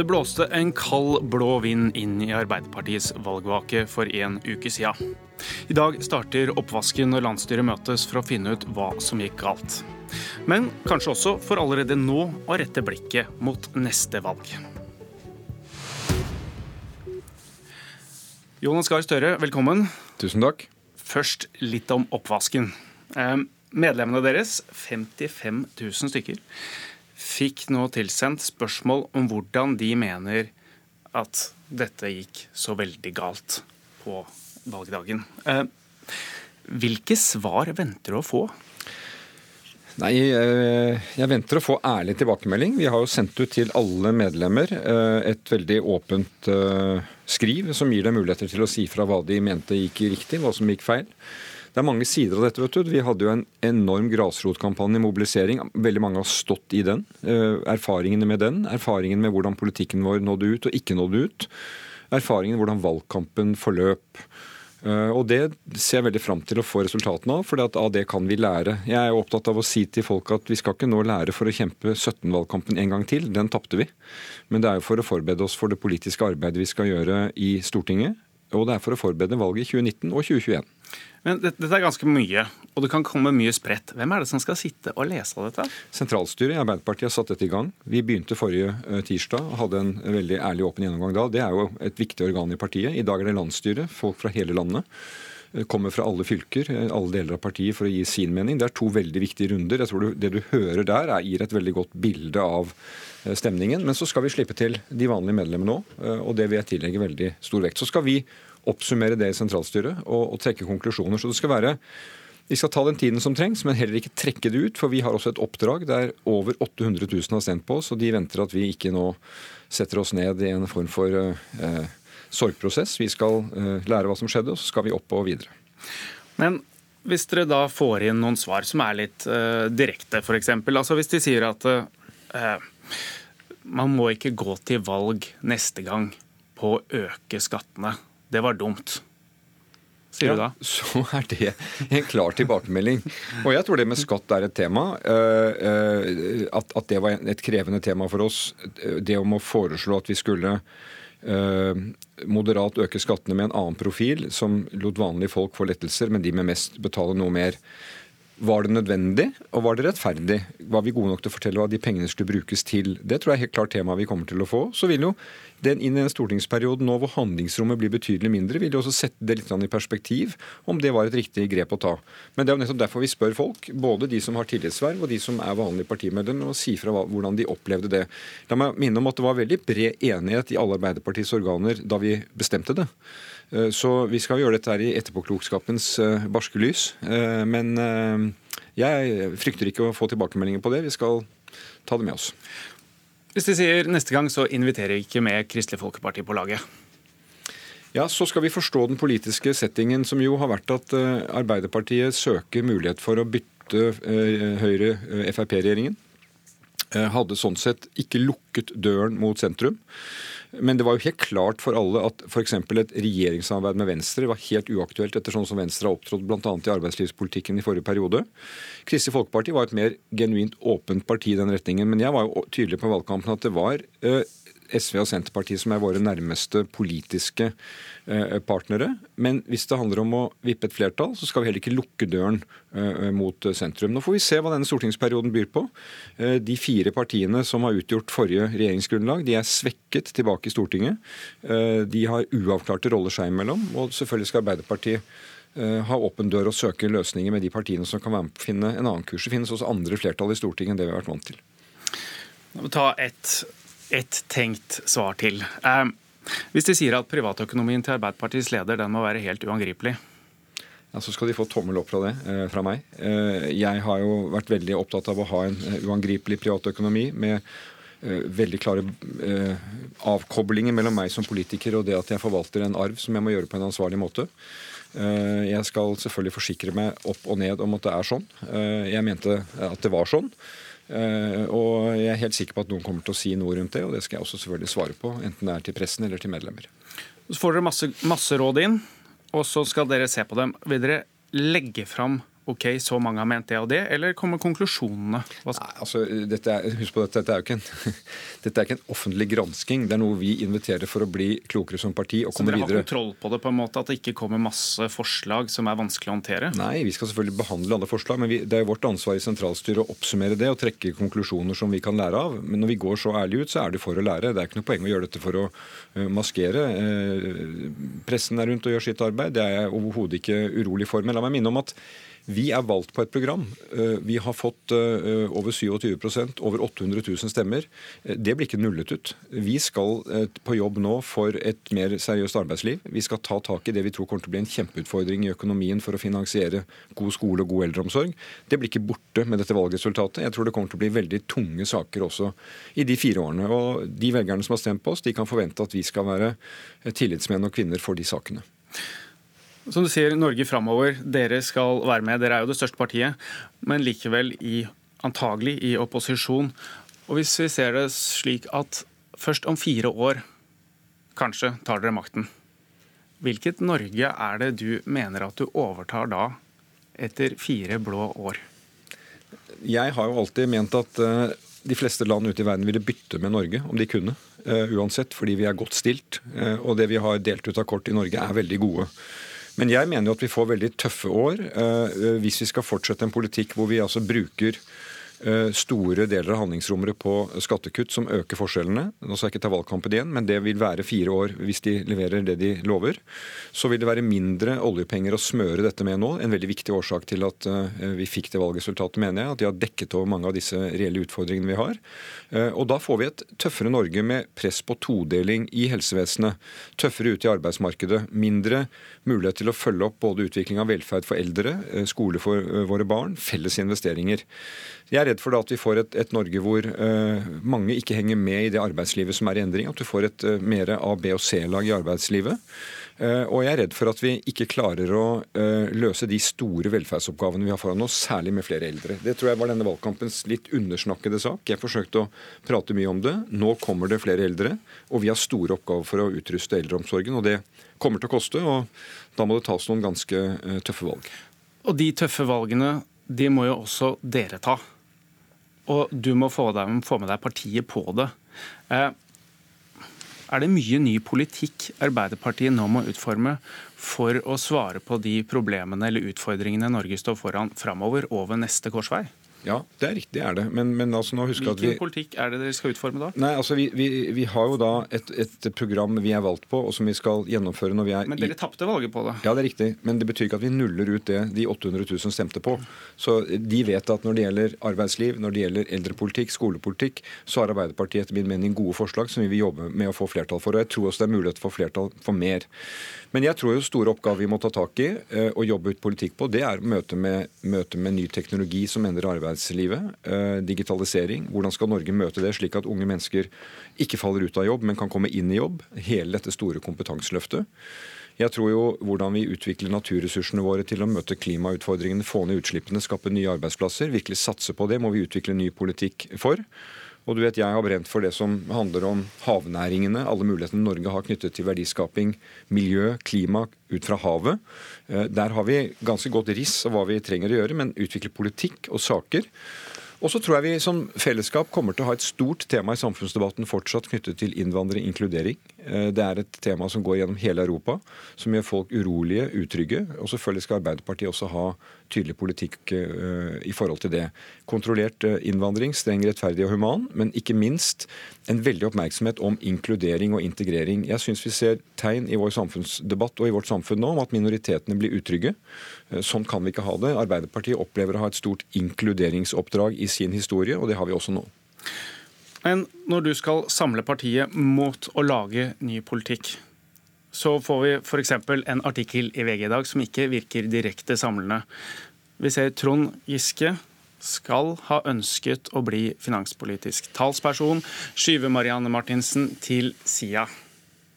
Det blåste en kald, blå vind inn i Arbeiderpartiets valgvake for en uke siden. I dag starter oppvasken når landsstyret møtes for å finne ut hva som gikk galt. Men kanskje også for allerede nå å rette blikket mot neste valg. Jonas Gahr Støre, velkommen. Tusen takk. Først litt om oppvasken. Eh, medlemmene deres, 55 000 stykker, fikk nå tilsendt spørsmål om hvordan de mener at dette gikk så veldig galt på valgdagen. Eh, hvilke svar venter du å få? Nei, eh, jeg venter å få ærlig tilbakemelding. Vi har jo sendt ut til alle medlemmer eh, et veldig åpent skriv som gir dem muligheter til å si fra hva de mente gikk riktig, hva som gikk feil. Det er mange sider av dette. vet du. Vi hadde jo en enorm grasrotkampanje, mobilisering. Veldig mange har stått i den. Eh, erfaringene med den, erfaringen med hvordan politikken vår nådde ut og ikke nådde ut. Erfaringen hvordan valgkampen forløp. Eh, og Det ser jeg veldig fram til å få resultatene av, for av det kan vi lære. Jeg er opptatt av å si til folk at vi skal ikke nå lære for å kjempe 17-valgkampen en gang til. Den tapte vi. Men det er jo for å forberede oss for det politiske arbeidet vi skal gjøre i Stortinget. Og det er for å forberede valget i 2019 og 2021. Men dette er ganske mye, og det kan komme mye spredt. Hvem er det som skal sitte og lese av dette? Sentralstyret i Arbeiderpartiet har satt dette i gang. Vi begynte forrige eh, tirsdag og hadde en veldig ærlig åpen gjennomgang da. Det er jo et viktig organ i partiet. I dag er det landsstyret, folk fra hele landet. Eh, kommer fra alle fylker, eh, alle deler av partiet, for å gi sin mening. Det er to veldig viktige runder. Jeg tror Det du hører der, er, gir et veldig godt bilde av stemningen. Men så skal vi slippe til de vanlige medlemmene òg, og det vil jeg tillegge veldig stor vekt. Så skal vi oppsummere det i sentralstyret og, og trekke konklusjoner. Så det skal være vi skal ta den tiden som trengs, men heller ikke trekke det ut. For vi har også et oppdrag der over 800 000 har stemt på oss, og de venter at vi ikke nå setter oss ned i en form for eh, sorgprosess. Vi skal eh, lære hva som skjedde, og så skal vi opp og videre. Men hvis dere da får inn noen svar som er litt uh, direkte, f.eks. Altså hvis de sier at uh, man må ikke gå til valg neste gang på å øke skattene det var dumt. Sier ja, du da? Så er det en klar tilbakemelding. Og jeg tror det med skatt er et tema. Uh, uh, at, at det var et krevende tema for oss. Det om å foreslå at vi skulle moderat øke skattene med en annen profil, som lot vanlige folk få lettelser, men de med mest betale noe mer. Var det nødvendig, og var det rettferdig? Var vi gode nok til å fortelle hva de pengene skulle brukes til? Det tror jeg er helt klart temaet vi kommer til å få. Så vil jo den inn i en stortingsperiode nå hvor handlingsrommet blir betydelig mindre, vil jo også sette det litt i perspektiv om det var et riktig grep å ta. Men det er jo nettopp derfor vi spør folk, både de som har tillitsverv og de som er vanlige partimedlemmer, og si fra hvordan de opplevde det. La meg minne om at det var veldig bred enighet i alle Arbeiderpartiets organer da vi bestemte det. Eh, så vi skal gjøre dette her i etterpåklokskapens eh, barske lys. Eh, men jeg frykter ikke å få tilbakemeldinger på det. Vi skal ta det med oss. Hvis de sier neste gang så inviterer vi ikke med Kristelig Folkeparti på laget? Ja, Så skal vi forstå den politiske settingen, som jo har vært at Arbeiderpartiet søker mulighet for å bytte Høyre-Frp-regjeringen. Hadde sånn sett ikke lukket døren mot sentrum. Men det var jo helt klart for alle at f.eks. et regjeringssamarbeid med Venstre var helt uaktuelt etter sånn som Venstre har opptrådt bl.a. i arbeidslivspolitikken i forrige periode. Kristelig Folkeparti var et mer genuint åpent parti i den retningen. Men jeg var jo tydelig på valgkampen at det var eh, SV og Senterpartiet som er våre nærmeste politiske eh, partnere. Men hvis det handler om å vippe et flertall, så skal vi heller ikke lukke døren eh, mot sentrum. Nå får vi se hva denne stortingsperioden byr på. Eh, de fire partiene som har utgjort forrige regjeringsgrunnlag, de er svekket tilbake i Stortinget. De har uavklarte roller seg imellom. Og selvfølgelig skal Arbeiderpartiet ha åpen dør og søke løsninger med de partiene som kan være med på å finne en annen kurs. Det finnes også andre flertall i Stortinget enn det vi har vært vant til. Ta et et tenkt svar til. Eh, hvis de sier at privatøkonomien til Arbeiderpartiets leder den må være helt uangripelig, ja, Så skal de få tommel opp fra det eh, fra meg. Eh, jeg har jo vært veldig opptatt av å ha en uangripelig privatøkonomi med veldig klare avkoblinger mellom meg som politiker og det at jeg forvalter en arv som jeg må gjøre på en ansvarlig måte. Jeg skal selvfølgelig forsikre meg opp og ned om at det er sånn. Jeg mente at det var sånn. Eh, og jeg er helt sikker på at noen kommer til å si noe rundt det, og det skal jeg også selvfølgelig svare på, enten det er til pressen eller til medlemmer. Så får dere masse, masse råd inn, og så skal dere se på dem. Vil dere legge fram OK, så mange har ment det og det, eller kommer konklusjonene? Nei, altså, dette er, husk på dette, dette er jo ikke en, dette er ikke en offentlig gransking. Det er noe vi inviterer for å bli klokere som parti og komme videre. Så dere har kontroll på det, på en måte, at det ikke kommer masse forslag som er vanskelig å håndtere? Nei, vi skal selvfølgelig behandle alle forslag, men vi, det er jo vårt ansvar i sentralstyret å oppsummere det og trekke konklusjoner som vi kan lære av. Men når vi går så ærlig ut, så er det for å lære. Det er ikke noe poeng å gjøre dette for å uh, maskere. Uh, pressen er rundt og gjør sitt arbeid. Det er jeg overhodet ikke urolig for. Men la meg minne om at vi er valgt på et program. Eh, vi har fått eh, over 27% over 800 000 stemmer. Eh, det blir ikke nullet ut. Vi skal på jobb nå for et mer seriøst arbeidsliv. Vi skal ta tak i det vi tror kommer til å bli en kjempeutfordring i økonomien for å finansiere god skole og god eldreomsorg. Det blir ikke borte med dette valgresultatet. Jeg tror det kommer til å bli veldig tunge saker også i de fire årene. Og de velgerne som har stemt på oss, de kan forvente at vi skal være tillitsmenn og -kvinner for de sakene. Som du sier, Norge framover. Dere skal være med. Dere er jo det største partiet, men likevel i, antagelig i opposisjon. Og Hvis vi ser det slik at først om fire år kanskje tar dere makten, hvilket Norge er det du mener at du overtar da, etter fire blå år? Jeg har jo alltid ment at uh, de fleste land ute i verden ville bytte med Norge om de kunne. Uh, uansett, fordi vi er godt stilt. Uh, og det vi har delt ut av kort i Norge, er veldig gode. Men jeg mener jo at vi får veldig tøffe år eh, hvis vi skal fortsette en politikk hvor vi altså bruker Eh, store deler av handlingsrommet på skattekutt som øker forskjellene. Nå skal jeg ikke ta valgkampen igjen, men det vil være fire år hvis de leverer det de lover. Så vil det være mindre oljepenger å smøre dette med nå. En veldig viktig årsak til at eh, vi fikk det valgresultatet, mener jeg. At de har dekket over mange av disse reelle utfordringene vi har. Eh, og da får vi et tøffere Norge med press på todeling i helsevesenet. Tøffere ut i arbeidsmarkedet. Mindre mulighet til å følge opp både utvikling av velferd for eldre, skole for våre barn, felles investeringer. Jeg er redd for at vi får et, et Norge hvor uh, mange ikke henger med i det arbeidslivet som er i endring. At du får et uh, mer A-, B- og C-lag i arbeidslivet. Uh, og jeg er redd for at vi ikke klarer å løse de store velferdsoppgavene vi har foran oss, særlig med flere eldre. Det tror jeg var denne valgkampens litt undersnakkede sak. Jeg forsøkte å prate mye om det. Nå kommer det flere eldre, og vi har store oppgaver for å utruste eldreomsorgen. og det kommer til å koste, og da må det tas noen ganske tøffe valg. Og de tøffe valgene, de må jo også dere ta og du må få, deg, få med deg partiet på det. Eh, er det mye ny politikk Arbeiderpartiet nå må utforme for å svare på de problemene eller utfordringene Norge står foran framover over neste korsvei? Ja, det er riktig, det er det. Men, men altså nå husk Hvilken at vi... politikk er det dere skal utforme da? Nei, altså vi, vi, vi har jo da et, et, program vi er valgt på, og som vi skal gjennomføre når vi er Men dere tapte valget på det? Ja, det er riktig. Men det betyr ikke at vi nuller ut det de 800 000 stemte på. Så de vet at når det gjelder arbeidsliv, når det gjelder eldrepolitikk, skolepolitikk, så har Arbeiderpartiet etter min mening gode forslag som vi vil jobbe med å få flertall for. Og jeg tror også det er mulighet for flertall for mer. Men jeg tror jo store oppgaver vi må ta tak i eh, og jobbe ut politikk på, det er møte med, møte med ny teknologi som endrer arbeidslivet. Eh, digitalisering. Hvordan skal Norge møte det, slik at unge mennesker ikke faller ut av jobb, men kan komme inn i jobb? Hele dette store kompetanseløftet. Jeg tror jo hvordan vi utvikler naturressursene våre til å møte klimautfordringene, få ned utslippene, skape nye arbeidsplasser, virkelig satse på det, må vi utvikle ny politikk for. Og du vet, Jeg har brent for det som handler om havnæringene, alle mulighetene Norge har knyttet til verdiskaping, miljø, klima ut fra havet. Eh, der har vi ganske godt riss av hva vi trenger å gjøre, men utvikle politikk og saker og så tror jeg vi som fellesskap kommer til å ha et stort tema i samfunnsdebatten fortsatt knyttet til innvandring inkludering. Eh, det er et tema som går gjennom hele Europa, som gjør folk urolige, utrygge. Og selvfølgelig skal Arbeiderpartiet også ha tydelig politikk eh, i forhold til det. Kontrollert eh, innvandring, streng, rettferdig og human, men ikke minst en veldig oppmerksomhet om inkludering og integrering. Jeg syns vi ser tegn i vår samfunnsdebatt og i vårt samfunn nå om at minoritetene blir utrygge. Sånn kan vi ikke ha det. Arbeiderpartiet opplever å ha et stort inkluderingsoppdrag i sin historie, og det har vi også nå. Men når du skal samle partiet mot å lage ny politikk, så får vi f.eks. en artikkel i VG i dag som ikke virker direkte samlende. Vi ser Trond Giske skal ha ønsket å bli finanspolitisk talsperson, skyve Marianne Martinsen til sida.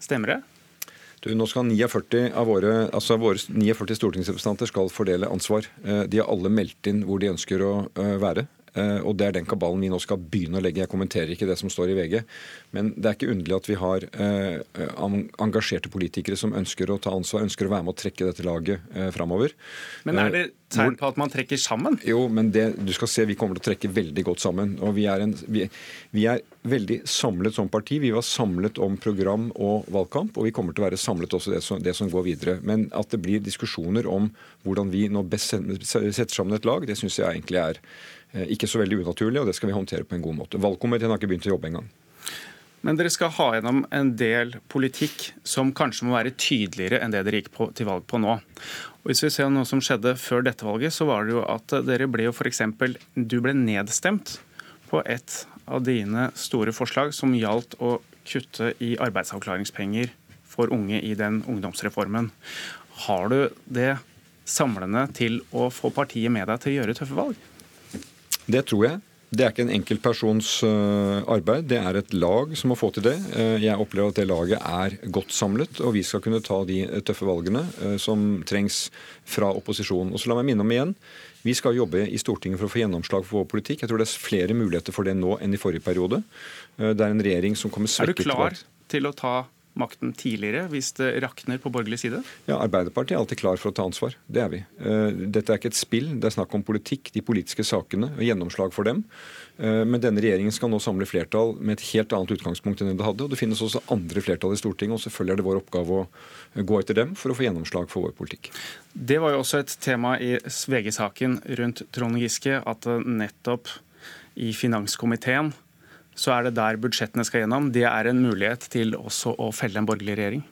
Stemmer det? Du, nå skal 49 av våre, altså våre 49 stortingsrepresentanter skal fordele ansvar. Eh, de har alle meldt inn hvor de ønsker å eh, være. Eh, og det er den kabalen vi nå skal begynne å legge. Jeg kommenterer ikke det som står i VG. Men det er ikke underlig at vi har engasjerte politikere som ønsker å ta ansvar, ønsker å være med å trekke dette laget framover. Men er det tegn på at man trekker sammen? Jo, men det, du skal se, vi kommer til å trekke veldig godt sammen. Og vi er, en, vi, vi er veldig samlet som parti. Vi var samlet om program og valgkamp, og vi kommer til å være samlet også det som, det som går videre. Men at det blir diskusjoner om hvordan vi nå best setter sammen et lag, det syns jeg egentlig er eh, ikke så veldig unaturlig, og det skal vi håndtere på en god måte. Valgkomiteen har ikke begynt å jobbe engang. Men dere skal ha gjennom en del politikk som kanskje må være tydeligere enn det dere gikk på, til valg på nå. Og hvis vi ser noe som skjedde før dette valget, så var det jo at dere ble jo f.eks. Du ble nedstemt på et av dine store forslag som gjaldt å kutte i arbeidsavklaringspenger for unge i den ungdomsreformen. Har du det samlende til å få partiet med deg til å gjøre tøffe valg? Det tror jeg. Det er ikke en enkeltpersons uh, arbeid, det er et lag som må få til det. Uh, jeg opplever at det laget er godt samlet, og vi skal kunne ta de tøffe valgene som trengs fra opposisjonen. Og så La meg minne om igjen, vi skal jobbe i Stortinget for å få gjennomslag for vår politikk. Jeg tror det er flere muligheter for det nå enn i forrige periode. Det er en regjering som kommer svekket Er du klar til å ta makten tidligere hvis det rakner på borgerlig side? Ja, Arbeiderpartiet er alltid klar for å ta ansvar. Det er vi. Eh, dette er ikke et spill, det er snakk om politikk, de politiske sakene og gjennomslag for dem. Eh, men denne regjeringen skal nå samle flertall med et helt annet utgangspunkt enn det hadde. og Det finnes også andre flertall i Stortinget, og selvfølgelig er det vår oppgave å gå etter dem for å få gjennomslag for vår politikk. Det var jo også et tema i VG-saken rundt Trond Giske, at nettopp i finanskomiteen så er det der budsjettene skal gjennom. Det er en mulighet til også å felle en borgerlig regjering.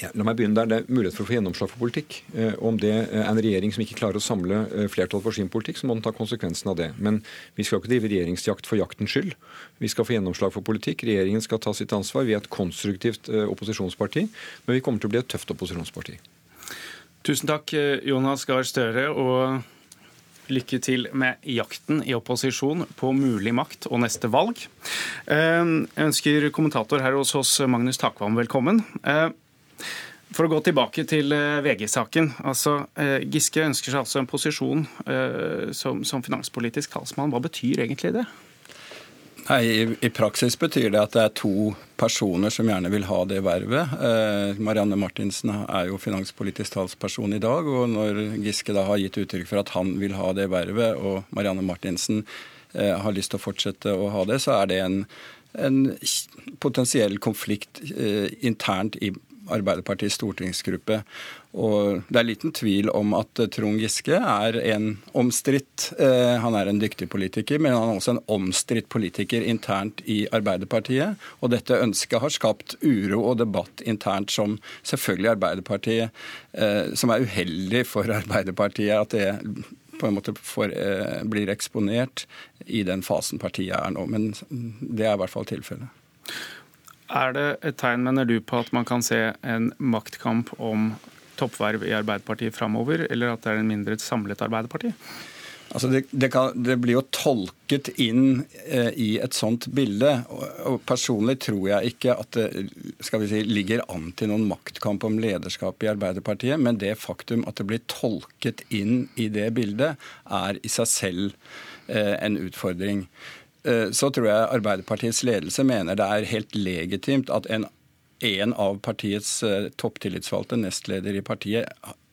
Ja, la meg begynne der. Det er mulighet for å få gjennomslag for politikk. Eh, om det er en regjering som ikke klarer å samle eh, flertall for sin politikk, så må den ta konsekvensen av det. Men vi skal ikke drive regjeringsjakt for jaktens skyld. Vi skal få gjennomslag for politikk. Regjeringen skal ta sitt ansvar. Vi er et konstruktivt eh, opposisjonsparti, men vi kommer til å bli et tøft opposisjonsparti. Tusen takk, Jonas Gahr Støre. og lykke til med jakten i opposisjon på mulig makt og neste valg. Eh, jeg ønsker kommentator her hos oss, Magnus Takvam, velkommen. Eh, for å gå tilbake til eh, VG-saken. altså Giske ønsker seg altså en posisjon som, som finanspolitisk talsmann. Hva betyr egentlig det? Nei, i, i, praksis betyr det at det er to personer som gjerne vil ha det vervet. Eh, Marianne Martinsen er jo finanspolitisk talsperson i dag. Og når Giske da har gitt uttrykk for at han vil ha det vervet, og Marianne Martinsen eh, har lyst til å fortsette å ha det, så er det en, en potensiell konflikt eh, internt i Arbeiderpartiets stortingsgruppe. Og det er liten tvil om at Trond Giske er en omstridt eh, Han er en dyktig politiker, men han er også en omstridt politiker internt i Arbeiderpartiet. Og dette ønsket har skapt uro og debatt internt som selvfølgelig Arbeiderpartiet eh, Som er uheldig for Arbeiderpartiet at det på en måte får, eh, blir eksponert i den fasen partiet er nå. Men det er i hvert fall tilfellet. Er det et tegn, mener du, på at man kan se en maktkamp om toppverv i Arbeiderpartiet framover, eller at det er en mindre samlet Arbeiderparti? Altså det, det, kan, det, blir jo tolket inn eh, i et sånt bilde. Og, og, Personlig tror jeg ikke at det skal vi si, ligger an til noen maktkamp om lederskap i Arbeiderpartiet, men det faktum at det blir tolket inn i det bildet, er i seg selv eh, en utfordring. Eh, så tror jeg Arbeiderpartiets ledelse mener det er helt legitimt at en, en av partiets eh, topptillitsvalgte, nestleder i partiet,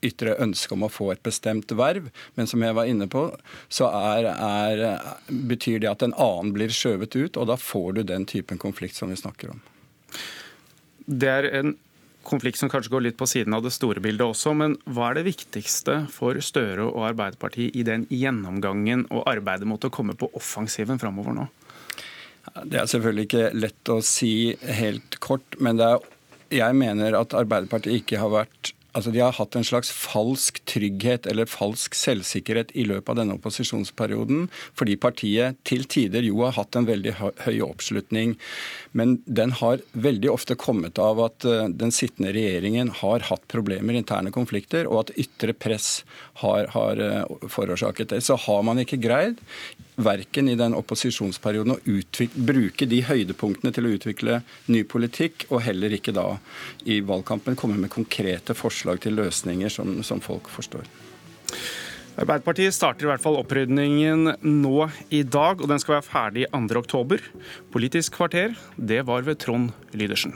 ytre ønske om å få et bestemt verv. Men som jeg var inne på, så er, er, betyr det at en annen blir skjøvet ut, og da får du den typen konflikt som vi snakker om. Det er en konflikt som kanskje går litt på siden av det store bildet også. Men hva er det viktigste for Støre og Arbeiderpartiet i den gjennomgangen og arbeidet mot å komme på offensiven framover nå? Det er selvfølgelig ikke lett å si helt kort, men er, jeg mener at Arbeiderpartiet ikke har vært Altså De har hatt en slags falsk trygghet eller falsk selvsikkerhet i løpet av denne opposisjonsperioden, fordi partiet til tider jo har hatt en veldig høy oppslutning. Men den har veldig ofte kommet av at eh, den sittende regjeringen har hatt problemer, interne konflikter, og at ytre press har, har eh, forårsaket det. Så har man ikke greid verken i den opposisjonsperioden å bruke de høydepunktene til å utvikle ny politikk, og heller ikke da i valgkampen komme med konkrete forslag til løsninger som, som folk forstår. Arbeiderpartiet starter i hvert fall opprydningen nå i dag, og den skal være ferdig 2.10. Politisk kvarter, det var ved Trond Lydersen.